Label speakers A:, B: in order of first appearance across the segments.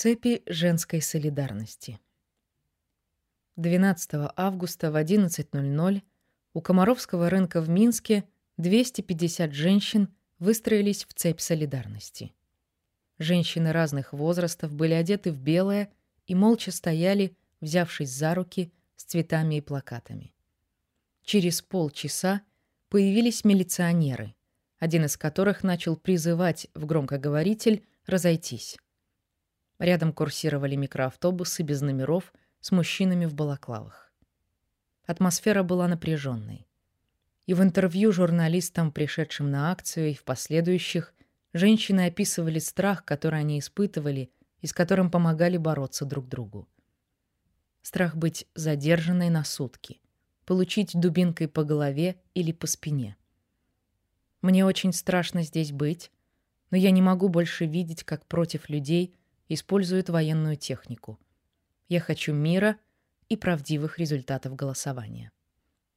A: Цепи женской солидарности. 12 августа в 11.00 у Комаровского рынка в Минске 250 женщин выстроились в цепь солидарности. Женщины разных возрастов были одеты в белое и молча стояли, взявшись за руки с цветами и плакатами. Через полчаса появились милиционеры, один из которых начал призывать в громкоговоритель разойтись. Рядом курсировали микроавтобусы без номеров с мужчинами в балаклавах. Атмосфера была напряженной. И в интервью журналистам, пришедшим на акцию, и в последующих, женщины описывали страх, который они испытывали и с которым помогали бороться друг другу. Страх быть задержанной на сутки, получить дубинкой по голове или по спине. Мне очень страшно здесь быть, но я не могу больше видеть, как против людей используют военную технику. Я хочу мира и правдивых результатов голосования.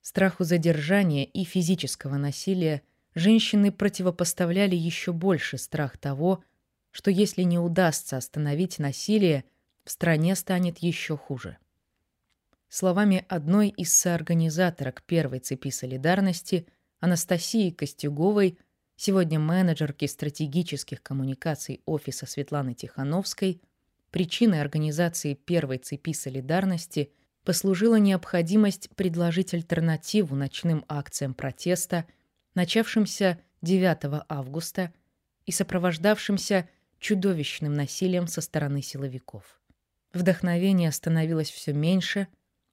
A: Страху задержания и физического насилия женщины противопоставляли еще больше страх того, что если не удастся остановить насилие, в стране станет еще хуже. Словами одной из соорганизаторок первой цепи солидарности Анастасии Костюговой – сегодня менеджерки стратегических коммуникаций офиса Светланы Тихановской, причиной организации первой цепи солидарности послужила необходимость предложить альтернативу ночным акциям протеста, начавшимся 9 августа и сопровождавшимся чудовищным насилием со стороны силовиков. Вдохновение становилось все меньше,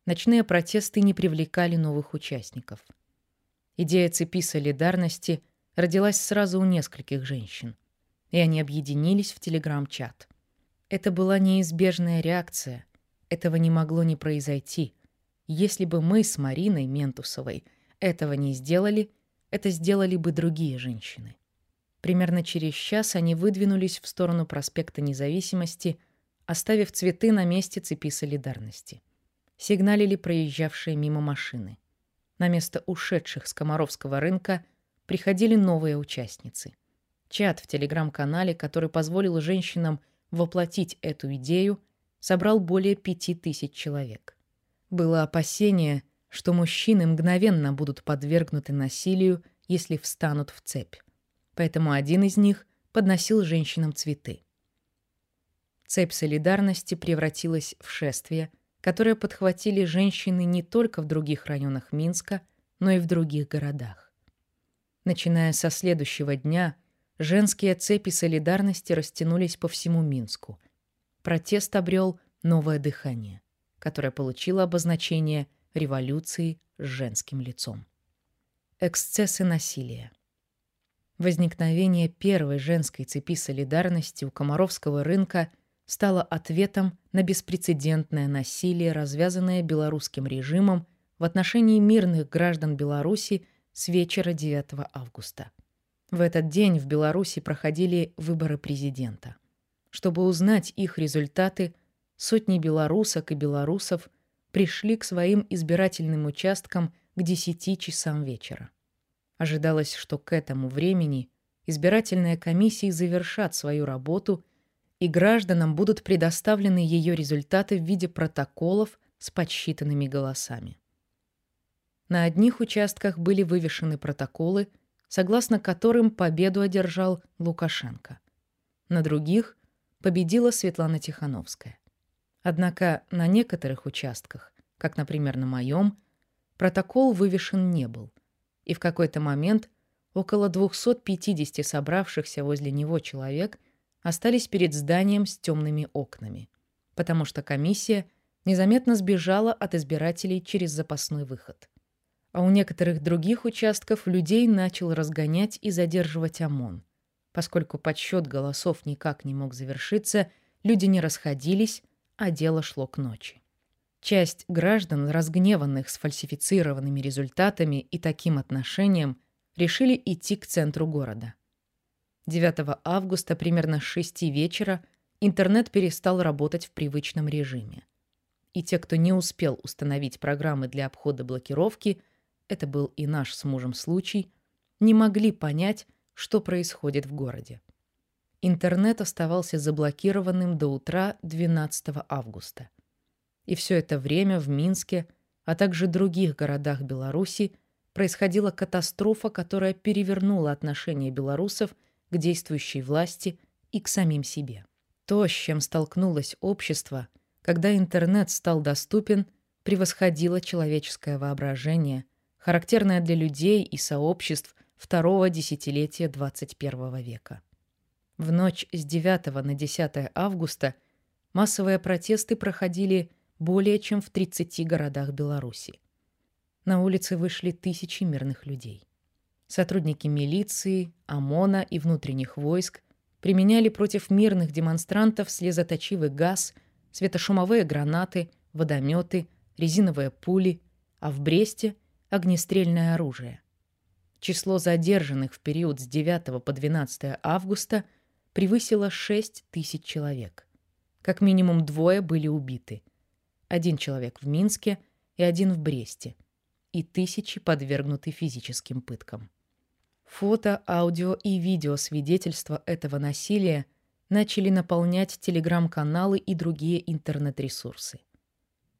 A: ночные протесты не привлекали новых участников. Идея цепи солидарности – родилась сразу у нескольких женщин, и они объединились в телеграм-чат. Это была неизбежная реакция. Этого не могло не произойти. Если бы мы с Мариной Ментусовой этого не сделали, это сделали бы другие женщины. Примерно через час они выдвинулись в сторону проспекта Независимости, оставив цветы на месте цепи солидарности. Сигналили проезжавшие мимо машины. На место ушедших с Комаровского рынка – приходили новые участницы. Чат в телеграм-канале, который позволил женщинам воплотить эту идею, собрал более пяти тысяч человек. Было опасение, что мужчины мгновенно будут подвергнуты насилию, если встанут в цепь. Поэтому один из них подносил женщинам цветы. Цепь солидарности превратилась в шествие, которое подхватили женщины не только в других районах Минска, но и в других городах. Начиная со следующего дня, женские цепи солидарности растянулись по всему Минску. Протест обрел новое дыхание, которое получило обозначение революции с женским лицом. Эксцессы насилия. Возникновение первой женской цепи солидарности у Комаровского рынка стало ответом на беспрецедентное насилие, развязанное белорусским режимом в отношении мирных граждан Беларуси с вечера 9 августа. В этот день в Беларуси проходили выборы президента. Чтобы узнать их результаты, сотни белорусок и белорусов пришли к своим избирательным участкам к 10 часам вечера. Ожидалось, что к этому времени избирательные комиссии завершат свою работу и гражданам будут предоставлены ее результаты в виде протоколов с подсчитанными голосами. На одних участках были вывешены протоколы, согласно которым победу одержал Лукашенко. На других победила Светлана Тихановская. Однако на некоторых участках, как, например, на моем, протокол вывешен не был, и в какой-то момент около 250 собравшихся возле него человек остались перед зданием с темными окнами, потому что комиссия незаметно сбежала от избирателей через запасной выход а у некоторых других участков людей начал разгонять и задерживать ОМОН. Поскольку подсчет голосов никак не мог завершиться, люди не расходились, а дело шло к ночи. Часть граждан, разгневанных сфальсифицированными результатами и таким отношением, решили идти к центру города. 9 августа примерно с 6 вечера интернет перестал работать в привычном режиме. И те, кто не успел установить программы для обхода блокировки, это был и наш с мужем случай, не могли понять, что происходит в городе. интернет оставался заблокированным до утра 12 августа. И все это время в Минске, а также других городах Беларуси происходила катастрофа, которая перевернула отношение белорусов к действующей власти и к самим себе. То, с чем столкнулось общество, когда интернет стал доступен, превосходило человеческое воображение, характерное для людей и сообществ второго десятилетия 21 века. В ночь с 9 на 10 августа массовые протесты проходили более чем в 30 городах Беларуси. На улицы вышли тысячи мирных людей. Сотрудники милиции, ОМОНа и внутренних войск применяли против мирных демонстрантов слезоточивый газ, светошумовые гранаты, водометы, резиновые пули, а в Бресте — огнестрельное оружие. Число задержанных в период с 9 по 12 августа превысило 6 тысяч человек. Как минимум двое были убиты. Один человек в Минске и один в Бресте. И тысячи подвергнуты физическим пыткам. Фото, аудио и видео свидетельства этого насилия начали наполнять телеграм-каналы и другие интернет-ресурсы.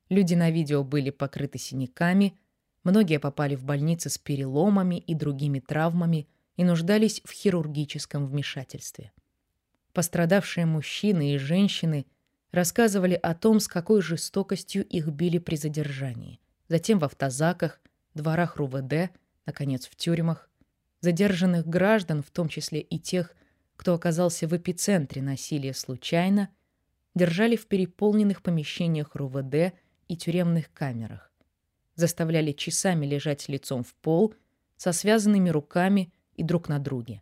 A: Люди на видео были покрыты синяками, многие попали в больницы с переломами и другими травмами и нуждались в хирургическом вмешательстве. Пострадавшие мужчины и женщины рассказывали о том, с какой жестокостью их били при задержании, затем в автозаках, дворах РУВД, наконец в тюрьмах, Задержанных граждан, в том числе и тех, кто оказался в эпицентре насилия случайно, держали в переполненных помещениях РУВД и тюремных камерах. Заставляли часами лежать лицом в пол, со связанными руками и друг на друге.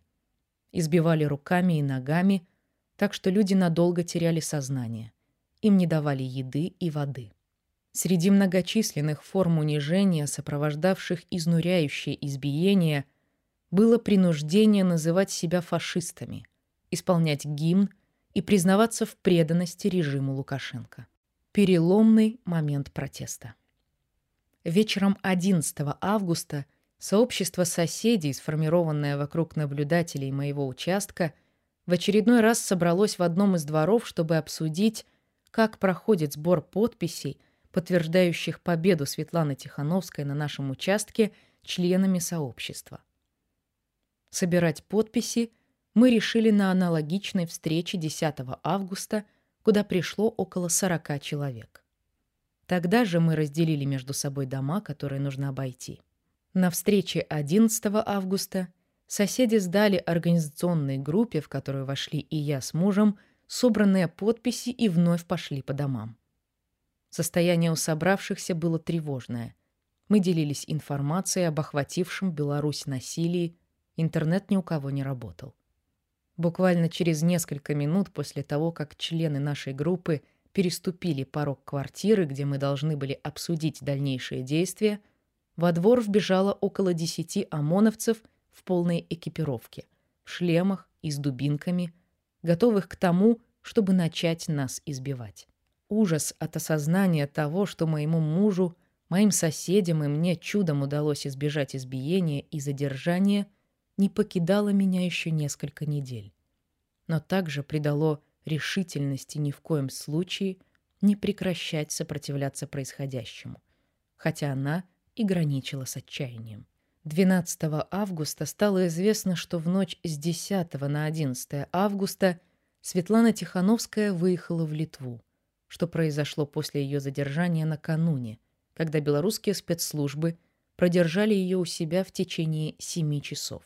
A: Избивали руками и ногами, так что люди надолго теряли сознание. Им не давали еды и воды. Среди многочисленных форм унижения, сопровождавших изнуряющее избиение – было принуждение называть себя фашистами, исполнять гимн и признаваться в преданности режиму Лукашенко. Переломный момент протеста. Вечером 11 августа сообщество соседей, сформированное вокруг наблюдателей моего участка, в очередной раз собралось в одном из дворов, чтобы обсудить, как проходит сбор подписей, подтверждающих победу Светланы Тихановской на нашем участке членами сообщества. Собирать подписи мы решили на аналогичной встрече 10 августа, куда пришло около 40 человек. Тогда же мы разделили между собой дома, которые нужно обойти. На встрече 11 августа соседи сдали организационной группе, в которую вошли и я с мужем, собранные подписи и вновь пошли по домам. Состояние у собравшихся было тревожное. Мы делились информацией об охватившем Беларусь насилии, интернет ни у кого не работал. Буквально через несколько минут после того, как члены нашей группы переступили порог квартиры, где мы должны были обсудить дальнейшие действия, во двор вбежало около десяти ОМОНовцев в полной экипировке, в шлемах и с дубинками, готовых к тому, чтобы начать нас избивать. Ужас от осознания того, что моему мужу, моим соседям и мне чудом удалось избежать избиения и задержания – не покидало меня еще несколько недель, но также придало решительности ни в коем случае не прекращать сопротивляться происходящему, хотя она и граничила с отчаянием. 12 августа стало известно, что в ночь с 10 на 11 августа Светлана Тихановская выехала в Литву, что произошло после ее задержания накануне, когда белорусские спецслужбы продержали ее у себя в течение семи часов.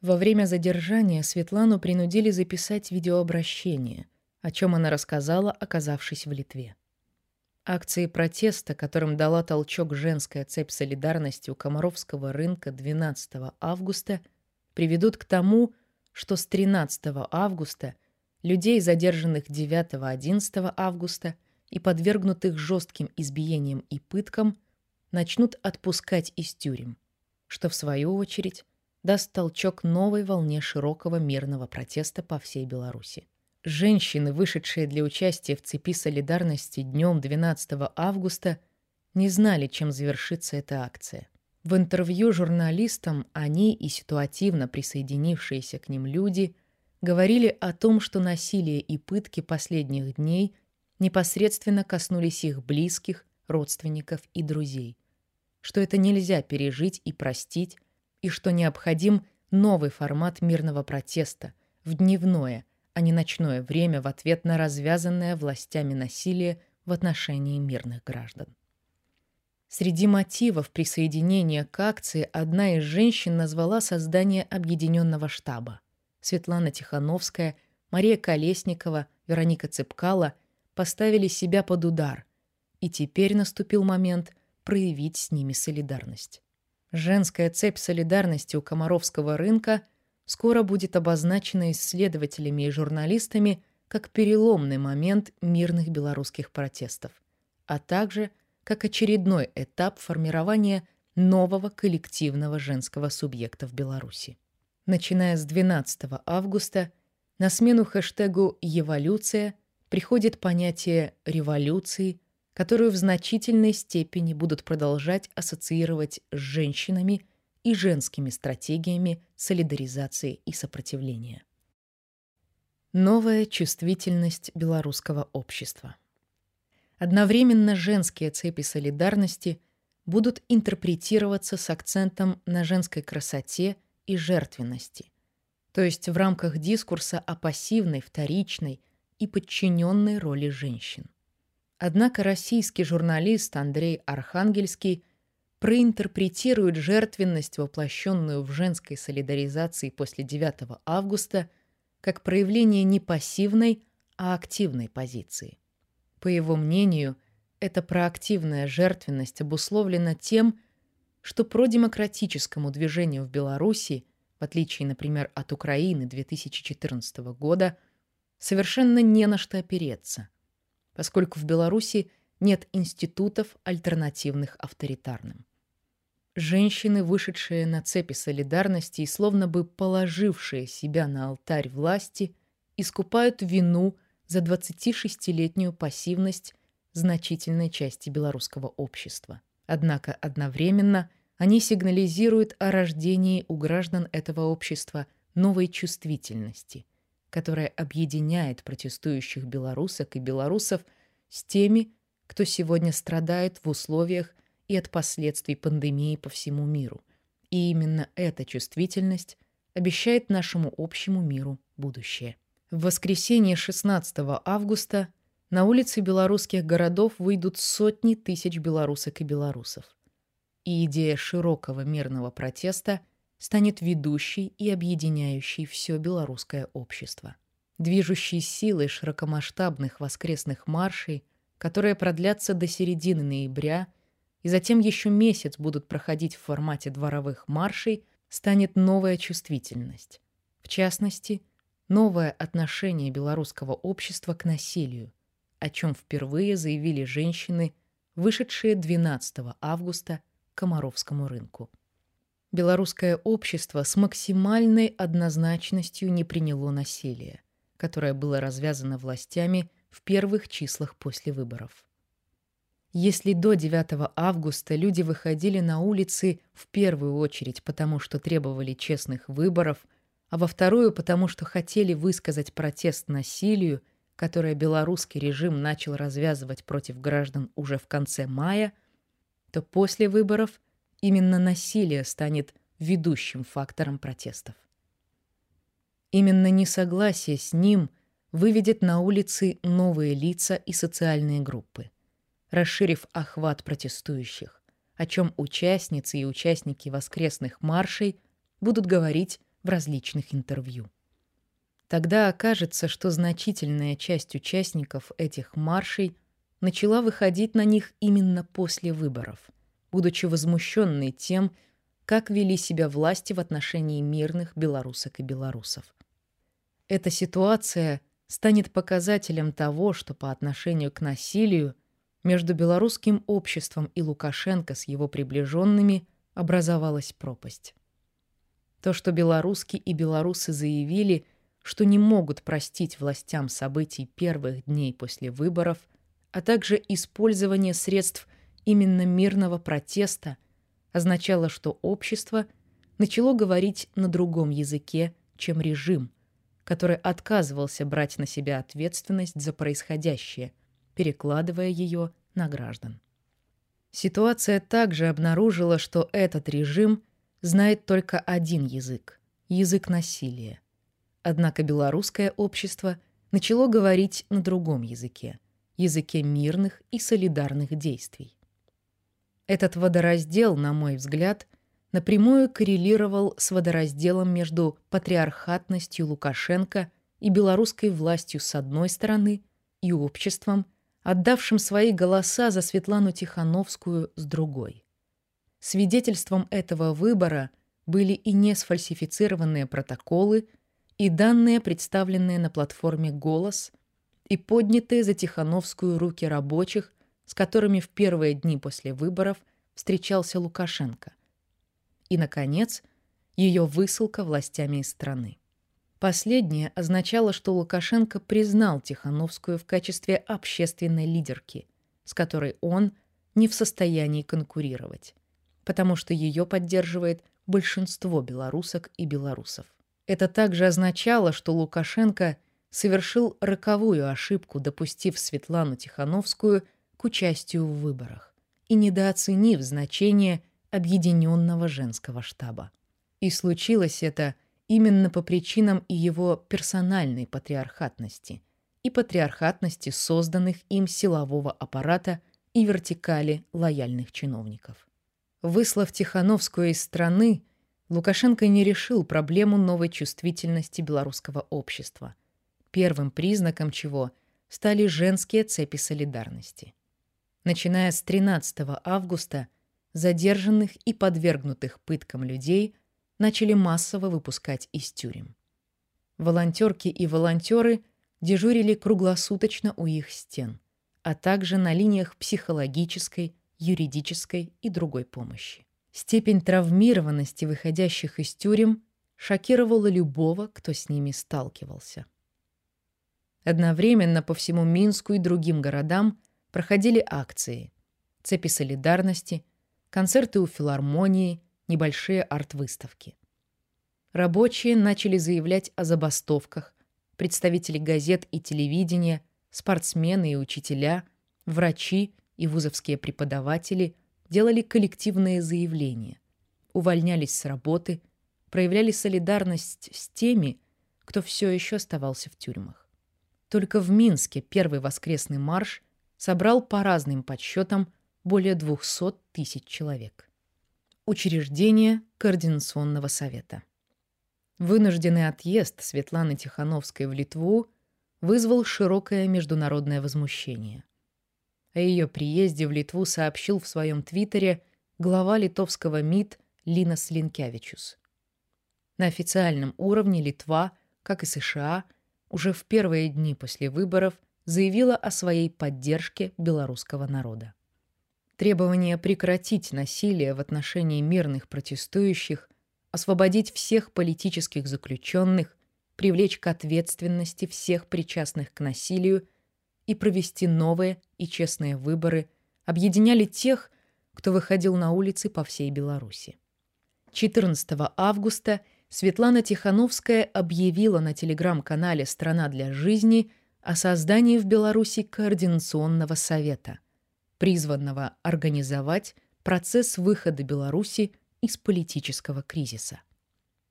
A: Во время задержания Светлану принудили записать видеообращение, о чем она рассказала, оказавшись в Литве. Акции протеста, которым дала толчок женская цепь солидарности у Комаровского рынка 12 августа, приведут к тому, что с 13 августа людей, задержанных 9-11 августа и подвергнутых жестким избиениям и пыткам, начнут отпускать из тюрем, что, в свою очередь, даст толчок новой волне широкого мирного протеста по всей Беларуси. Женщины, вышедшие для участия в цепи солидарности днем 12 августа, не знали, чем завершится эта акция. В интервью журналистам они и ситуативно присоединившиеся к ним люди говорили о том, что насилие и пытки последних дней непосредственно коснулись их близких, родственников и друзей, что это нельзя пережить и простить, и что необходим новый формат мирного протеста в дневное, а не ночное время в ответ на развязанное властями насилие в отношении мирных граждан. Среди мотивов присоединения к акции одна из женщин назвала создание объединенного штаба. Светлана Тихановская, Мария Колесникова, Вероника Цепкала поставили себя под удар, и теперь наступил момент проявить с ними солидарность. Женская цепь солидарности у Комаровского рынка скоро будет обозначена исследователями и журналистами как переломный момент мирных белорусских протестов, а также – как очередной этап формирования нового коллективного женского субъекта в Беларуси. Начиная с 12 августа на смену хэштегу «Эволюция» приходит понятие «революции», которую в значительной степени будут продолжать ассоциировать с женщинами и женскими стратегиями солидаризации и сопротивления. Новая чувствительность белорусского общества – Одновременно женские цепи солидарности будут интерпретироваться с акцентом на женской красоте и жертвенности, то есть в рамках дискурса о пассивной, вторичной и подчиненной роли женщин. Однако российский журналист Андрей Архангельский проинтерпретирует жертвенность, воплощенную в женской солидаризации после 9 августа, как проявление не пассивной, а активной позиции. По его мнению, эта проактивная жертвенность обусловлена тем, что продемократическому движению в Беларуси, в отличие, например, от Украины 2014 года, совершенно не на что опереться, поскольку в Беларуси нет институтов, альтернативных авторитарным. Женщины, вышедшие на цепи солидарности и словно бы положившие себя на алтарь власти, искупают вину за 26-летнюю пассивность значительной части белорусского общества. Однако одновременно они сигнализируют о рождении у граждан этого общества новой чувствительности, которая объединяет протестующих белорусок и белорусов с теми, кто сегодня страдает в условиях и от последствий пандемии по всему миру. И именно эта чувствительность обещает нашему общему миру будущее. В воскресенье 16 августа на улицы белорусских городов выйдут сотни тысяч белорусок и белорусов. И идея широкого мирного протеста станет ведущей и объединяющей все белорусское общество. Движущей силой широкомасштабных воскресных маршей, которые продлятся до середины ноября и затем еще месяц будут проходить в формате дворовых маршей, станет новая чувствительность. В частности, новое отношение белорусского общества к насилию, о чем впервые заявили женщины, вышедшие 12 августа к Комаровскому рынку. Белорусское общество с максимальной однозначностью не приняло насилие, которое было развязано властями в первых числах после выборов. Если до 9 августа люди выходили на улицы в первую очередь потому, что требовали честных выборов – а во вторую потому, что хотели высказать протест насилию, которое белорусский режим начал развязывать против граждан уже в конце мая, то после выборов именно насилие станет ведущим фактором протестов. Именно несогласие с ним выведет на улицы новые лица и социальные группы, расширив охват протестующих, о чем участницы и участники воскресных маршей будут говорить в различных интервью. Тогда окажется, что значительная часть участников этих маршей начала выходить на них именно после выборов, будучи возмущенной тем, как вели себя власти в отношении мирных белорусок и белорусов. Эта ситуация станет показателем того, что по отношению к насилию между белорусским обществом и Лукашенко с его приближенными образовалась пропасть. То, что белоруски и белорусы заявили, что не могут простить властям событий первых дней после выборов, а также использование средств именно мирного протеста, означало, что общество начало говорить на другом языке, чем режим, который отказывался брать на себя ответственность за происходящее, перекладывая ее на граждан. Ситуация также обнаружила, что этот режим знает только один язык — язык насилия. Однако белорусское общество начало говорить на другом языке — языке мирных и солидарных действий. Этот водораздел, на мой взгляд, напрямую коррелировал с водоразделом между патриархатностью Лукашенко и белорусской властью с одной стороны и обществом, отдавшим свои голоса за Светлану Тихановскую с другой. Свидетельством этого выбора были и не сфальсифицированные протоколы, и данные, представленные на платформе «Голос», и поднятые за Тихановскую руки рабочих, с которыми в первые дни после выборов встречался Лукашенко. И, наконец, ее высылка властями из страны. Последнее означало, что Лукашенко признал Тихановскую в качестве общественной лидерки, с которой он не в состоянии конкурировать, потому что ее поддерживает большинство белорусок и белорусов. Это также означало, что Лукашенко совершил роковую ошибку, допустив Светлану Тихановскую к участию в выборах и недооценив значение объединенного женского штаба. И случилось это именно по причинам и его персональной патриархатности и патриархатности созданных им силового аппарата и вертикали лояльных чиновников. Выслав Тихановскую из страны, Лукашенко не решил проблему новой чувствительности белорусского общества, первым признаком чего стали женские цепи солидарности. Начиная с 13 августа задержанных и подвергнутых пыткам людей начали массово выпускать из тюрем. Волонтерки и волонтеры дежурили круглосуточно у их стен, а также на линиях психологической, юридической и другой помощи. Степень травмированности выходящих из тюрем шокировала любого, кто с ними сталкивался. Одновременно по всему Минску и другим городам проходили акции, цепи солидарности, концерты у филармонии, небольшие арт-выставки. Рабочие начали заявлять о забастовках, представители газет и телевидения, спортсмены и учителя, врачи и вузовские преподаватели делали коллективные заявления, увольнялись с работы, проявляли солидарность с теми, кто все еще оставался в тюрьмах. Только в Минске первый воскресный марш собрал по разным подсчетам более 200 тысяч человек. Учреждение Координационного совета. Вынужденный отъезд Светланы Тихановской в Литву вызвал широкое международное возмущение. О ее приезде в Литву сообщил в своем твиттере глава литовского МИД Линас Линкевичус. На официальном уровне Литва, как и США, уже в первые дни после выборов заявила о своей поддержке белорусского народа. Требование прекратить насилие в отношении мирных протестующих, освободить всех политических заключенных, привлечь к ответственности всех причастных к насилию и провести новые и честные выборы объединяли тех, кто выходил на улицы по всей Беларуси. 14 августа Светлана Тихановская объявила на телеграм-канале «Страна для жизни» о создании в Беларуси координационного совета, призванного организовать процесс выхода Беларуси из политического кризиса.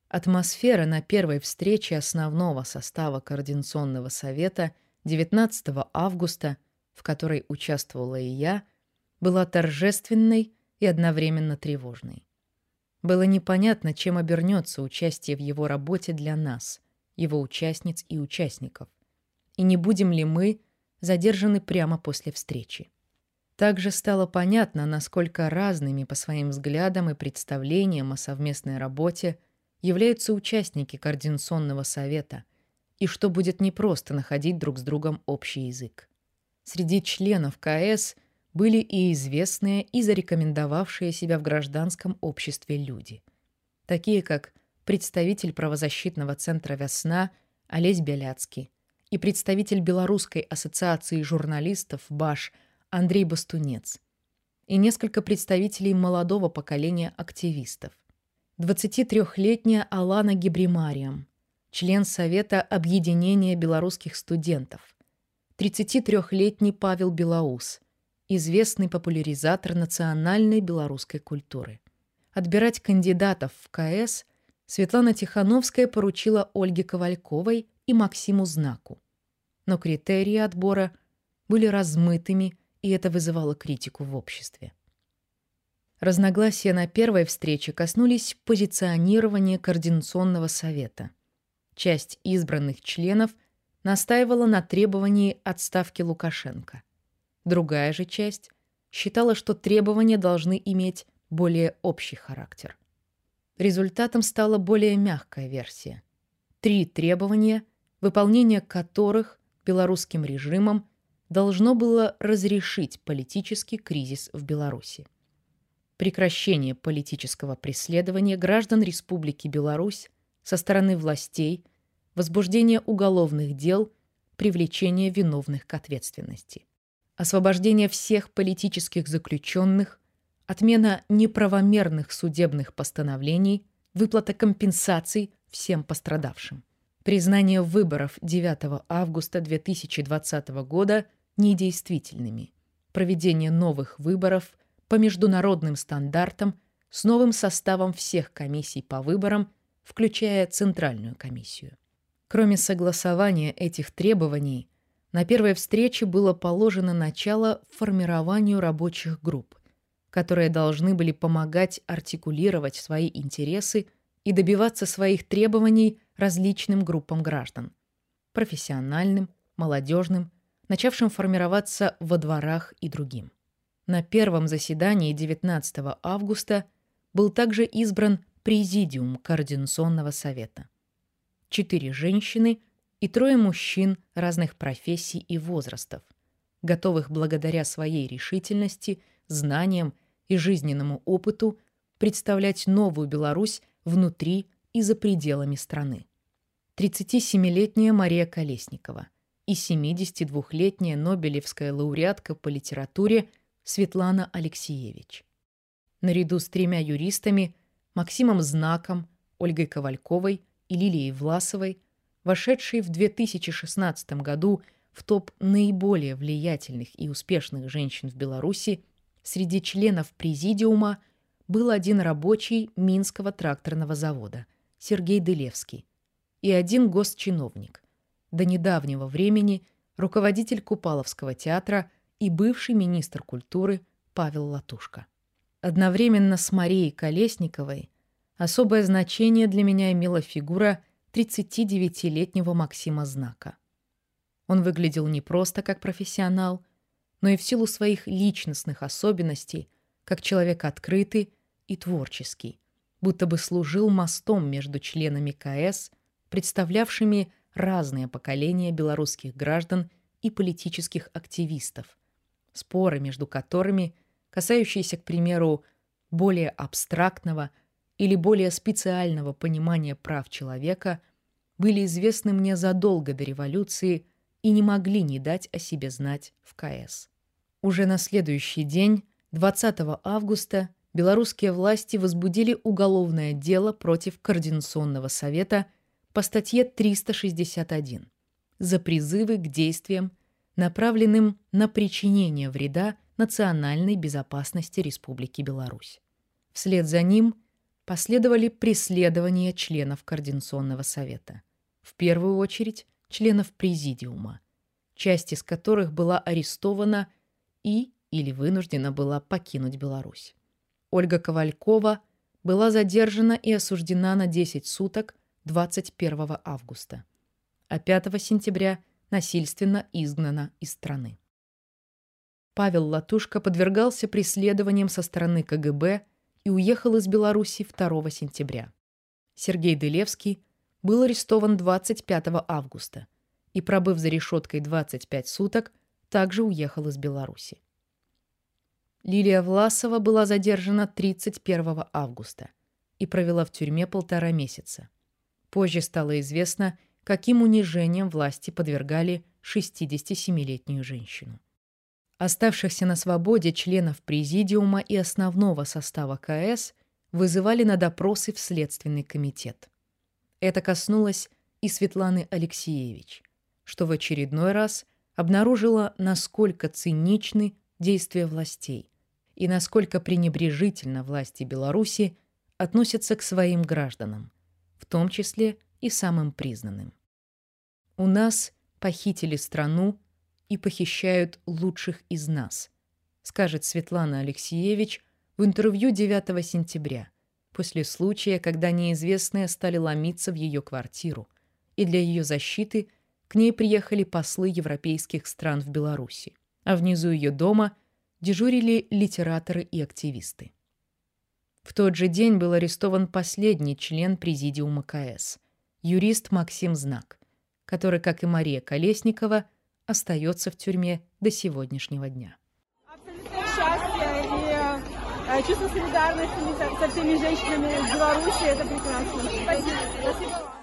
A: Атмосфера на первой встрече основного состава координационного совета – 19 августа, в которой участвовала и я, была торжественной и одновременно тревожной. Было непонятно, чем обернется участие в его работе для нас, его участниц и участников, и не будем ли мы задержаны прямо после встречи. Также стало понятно, насколько разными по своим взглядам и представлениям о совместной работе являются участники Координационного совета, и что будет непросто находить друг с другом общий язык. Среди членов КС были и известные, и зарекомендовавшие себя в гражданском обществе люди, такие как представитель правозащитного центра «Весна» Олесь Беляцкий и представитель Белорусской ассоциации журналистов «БАШ» Андрей Бастунец и несколько представителей молодого поколения активистов. 23-летняя Алана Гибримариам, член Совета объединения белорусских студентов, 33-летний Павел Белоус, известный популяризатор национальной белорусской культуры. Отбирать кандидатов в КС Светлана Тихановская поручила Ольге Ковальковой и Максиму Знаку. Но критерии отбора были размытыми, и это вызывало критику в обществе. Разногласия на первой встрече коснулись позиционирования Координационного совета. Часть избранных членов настаивала на требовании отставки Лукашенко. Другая же часть считала, что требования должны иметь более общий характер. Результатом стала более мягкая версия. Три требования, выполнение которых белорусским режимом должно было разрешить политический кризис в Беларуси. Прекращение политического преследования граждан Республики Беларусь со стороны властей, возбуждение уголовных дел, привлечение виновных к ответственности, освобождение всех политических заключенных, отмена неправомерных судебных постановлений, выплата компенсаций всем пострадавшим, признание выборов 9 августа 2020 года недействительными, проведение новых выборов по международным стандартам с новым составом всех комиссий по выборам, включая Центральную комиссию. Кроме согласования этих требований, на первой встрече было положено начало формированию рабочих групп, которые должны были помогать артикулировать свои интересы и добиваться своих требований различным группам граждан – профессиональным, молодежным, начавшим формироваться во дворах и другим. На первом заседании 19 августа был также избран Президиум Координационного совета. Четыре женщины и трое мужчин разных профессий и возрастов, готовых благодаря своей решительности, знаниям и жизненному опыту представлять новую Беларусь внутри и за пределами страны. 37-летняя Мария Колесникова и 72-летняя Нобелевская лауреатка по литературе – Светлана Алексеевич. Наряду с тремя юристами Максимом Знаком, Ольгой Ковальковой и Лилией Власовой, вошедшие в 2016 году в топ наиболее влиятельных и успешных женщин в Беларуси, среди членов президиума был один рабочий Минского тракторного завода Сергей Дылевский и один госчиновник, до недавнего времени руководитель Купаловского театра и бывший министр культуры Павел Латушко. Одновременно с Марией Колесниковой особое значение для меня имела фигура 39-летнего Максима Знака. Он выглядел не просто как профессионал, но и в силу своих личностных особенностей, как человек открытый и творческий, будто бы служил мостом между членами КС, представлявшими разные поколения белорусских граждан и политических активистов, споры между которыми, касающиеся, к примеру, более абстрактного или более специального понимания прав человека, были известны мне задолго до революции и не могли не дать о себе знать в КС. Уже на следующий день, 20 августа, белорусские власти возбудили уголовное дело против Координационного совета по статье 361 за призывы к действиям направленным на причинение вреда национальной безопасности Республики Беларусь. Вслед за ним последовали преследования членов Координационного совета. В первую очередь членов Президиума, часть из которых была арестована и или вынуждена была покинуть Беларусь. Ольга Ковалькова была задержана и осуждена на 10 суток 21 августа, а 5 сентября – насильственно изгнана из страны. Павел Латушко подвергался преследованиям со стороны КГБ и уехал из Беларуси 2 сентября. Сергей Дылевский был арестован 25 августа и, пробыв за решеткой 25 суток, также уехал из Беларуси. Лилия Власова была задержана 31 августа и провела в тюрьме полтора месяца. Позже стало известно, каким унижением власти подвергали 67-летнюю женщину. Оставшихся на свободе членов президиума и основного состава КС вызывали на допросы в Следственный комитет. Это коснулось и Светланы Алексеевич, что в очередной раз обнаружила, насколько циничны действия властей и насколько пренебрежительно власти Беларуси относятся к своим гражданам, в том числе и самым признанным. У нас похитили страну и похищают лучших из нас, скажет Светлана Алексеевич в интервью 9 сентября, после случая, когда неизвестные стали ломиться в ее квартиру, и для ее защиты к ней приехали послы европейских стран в Беларуси, а внизу ее дома дежурили литераторы и активисты. В тот же день был арестован последний член президиума КС, юрист Максим Знак, который, как и Мария Колесникова, остается в тюрьме до сегодняшнего дня.
B: Абсолютное счастье и э, чувство солидарности со всеми женщинами в Беларуси. Это прекрасно. Спасибо. Спасибо.